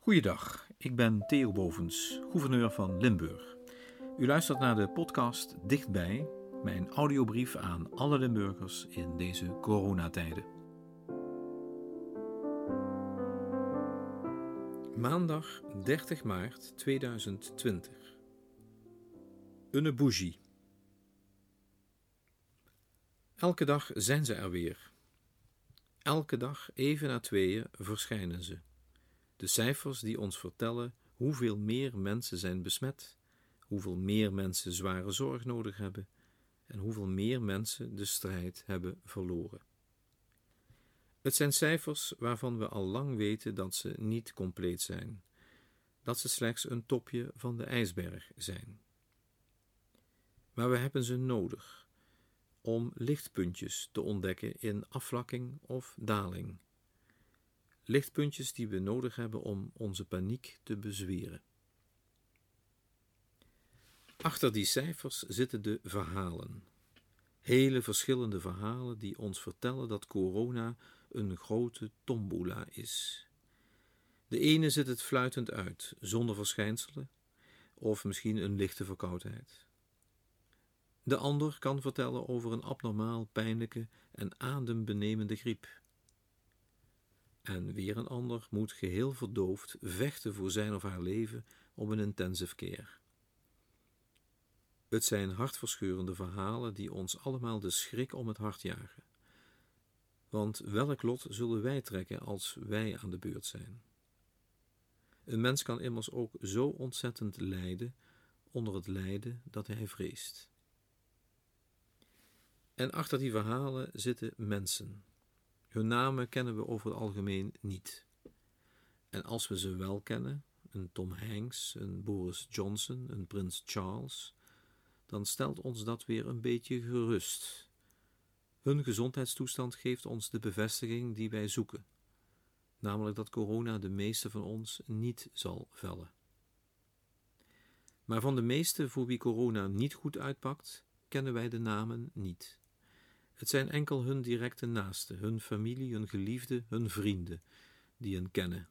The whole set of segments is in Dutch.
Goeiedag, ik ben Theo Bovens, gouverneur van Limburg. U luistert naar de podcast Dichtbij, mijn audiobrief aan alle Limburgers in deze coronatijden. Maandag 30 maart 2020. Een bougie. Elke dag zijn ze er weer. Elke dag even na tweeën verschijnen ze. De cijfers die ons vertellen hoeveel meer mensen zijn besmet, hoeveel meer mensen zware zorg nodig hebben en hoeveel meer mensen de strijd hebben verloren. Het zijn cijfers waarvan we al lang weten dat ze niet compleet zijn, dat ze slechts een topje van de ijsberg zijn. Maar we hebben ze nodig om lichtpuntjes te ontdekken in afvlakking of daling. Lichtpuntjes die we nodig hebben om onze paniek te bezweren. Achter die cijfers zitten de verhalen. Hele verschillende verhalen die ons vertellen dat corona een grote tombola is. De ene zit het fluitend uit, zonder verschijnselen, of misschien een lichte verkoudheid. De ander kan vertellen over een abnormaal pijnlijke en adembenemende griep. En weer een ander moet geheel verdoofd vechten voor zijn of haar leven op een intensive care. Het zijn hartverscheurende verhalen die ons allemaal de schrik om het hart jagen. Want welk lot zullen wij trekken als wij aan de beurt zijn? Een mens kan immers ook zo ontzettend lijden onder het lijden dat hij vreest. En achter die verhalen zitten mensen. Hun namen kennen we over het algemeen niet. En als we ze wel kennen, een Tom Hanks, een Boris Johnson, een Prins Charles, dan stelt ons dat weer een beetje gerust. Hun gezondheidstoestand geeft ons de bevestiging die wij zoeken, namelijk dat corona de meeste van ons niet zal vellen. Maar van de meesten voor wie corona niet goed uitpakt, kennen wij de namen niet. Het zijn enkel hun directe naasten, hun familie, hun geliefden, hun vrienden, die hen kennen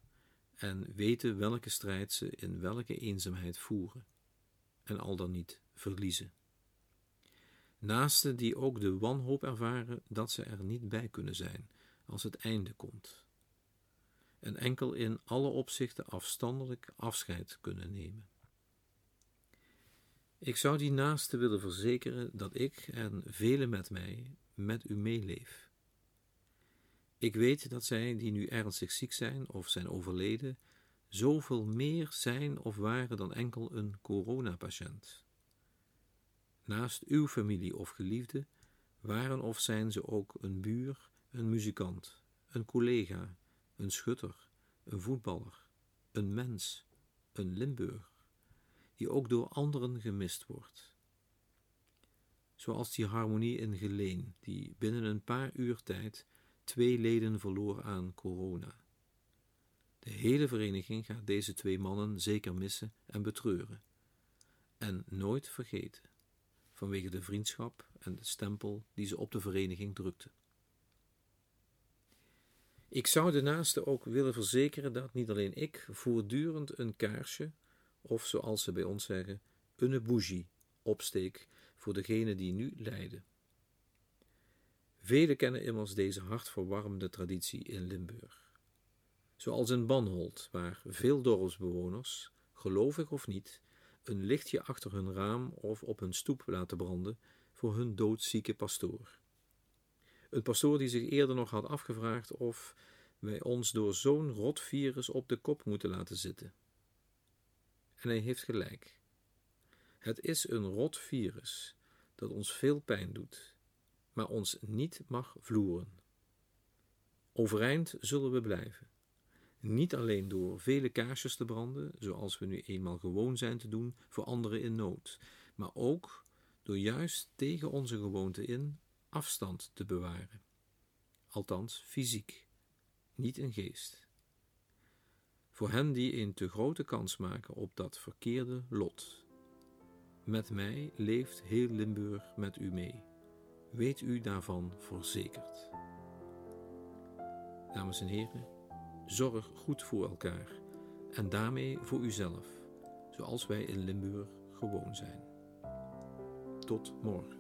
en weten welke strijd ze in welke eenzaamheid voeren en al dan niet verliezen. Naasten die ook de wanhoop ervaren dat ze er niet bij kunnen zijn als het einde komt. En enkel in alle opzichten afstandelijk afscheid kunnen nemen. Ik zou die naasten willen verzekeren dat ik en velen met mij met u meeleef. Ik weet dat zij, die nu ernstig ziek zijn of zijn overleden, zoveel meer zijn of waren dan enkel een coronapatiënt. Naast uw familie of geliefde waren of zijn ze ook een buur, een muzikant, een collega, een schutter, een voetballer, een mens, een Limburg, die ook door anderen gemist wordt zoals die harmonie in Geleen, die binnen een paar uur tijd twee leden verloor aan corona. De hele vereniging gaat deze twee mannen zeker missen en betreuren. En nooit vergeten, vanwege de vriendschap en de stempel die ze op de vereniging drukten. Ik zou de naaste ook willen verzekeren dat niet alleen ik voortdurend een kaarsje, of zoals ze bij ons zeggen, een bougie opsteek voor degene die nu lijden. Velen kennen immers deze hartverwarmende traditie in Limburg. Zoals in Banholt, waar veel dorpsbewoners, gelovig of niet, een lichtje achter hun raam of op hun stoep laten branden voor hun doodzieke pastoor. Een pastoor die zich eerder nog had afgevraagd of wij ons door zo'n rot virus op de kop moeten laten zitten. En hij heeft gelijk. Het is een rot virus dat ons veel pijn doet, maar ons niet mag vloeren. Overeind zullen we blijven. Niet alleen door vele kaarsjes te branden, zoals we nu eenmaal gewoon zijn te doen voor anderen in nood, maar ook door juist tegen onze gewoonte in afstand te bewaren. Althans fysiek, niet in geest. Voor hen die een te grote kans maken op dat verkeerde lot met mij leeft heel Limburg met u mee. Weet u daarvan verzekerd. Dames en heren, zorg goed voor elkaar en daarmee voor uzelf, zoals wij in Limburg gewoon zijn. Tot morgen.